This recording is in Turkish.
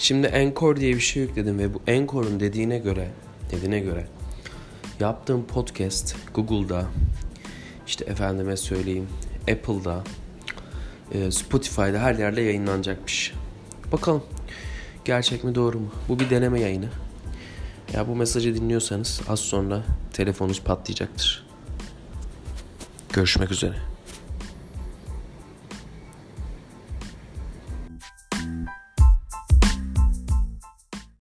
Şimdi Encore diye bir şey yükledim ve bu Encore'un dediğine göre dediğine göre yaptığım podcast Google'da işte efendime söyleyeyim Apple'da e, Spotify'da her yerde yayınlanacakmış. Bakalım gerçek mi doğru mu? Bu bir deneme yayını. Ya bu mesajı dinliyorsanız az sonra telefonunuz patlayacaktır. Görüşmek üzere.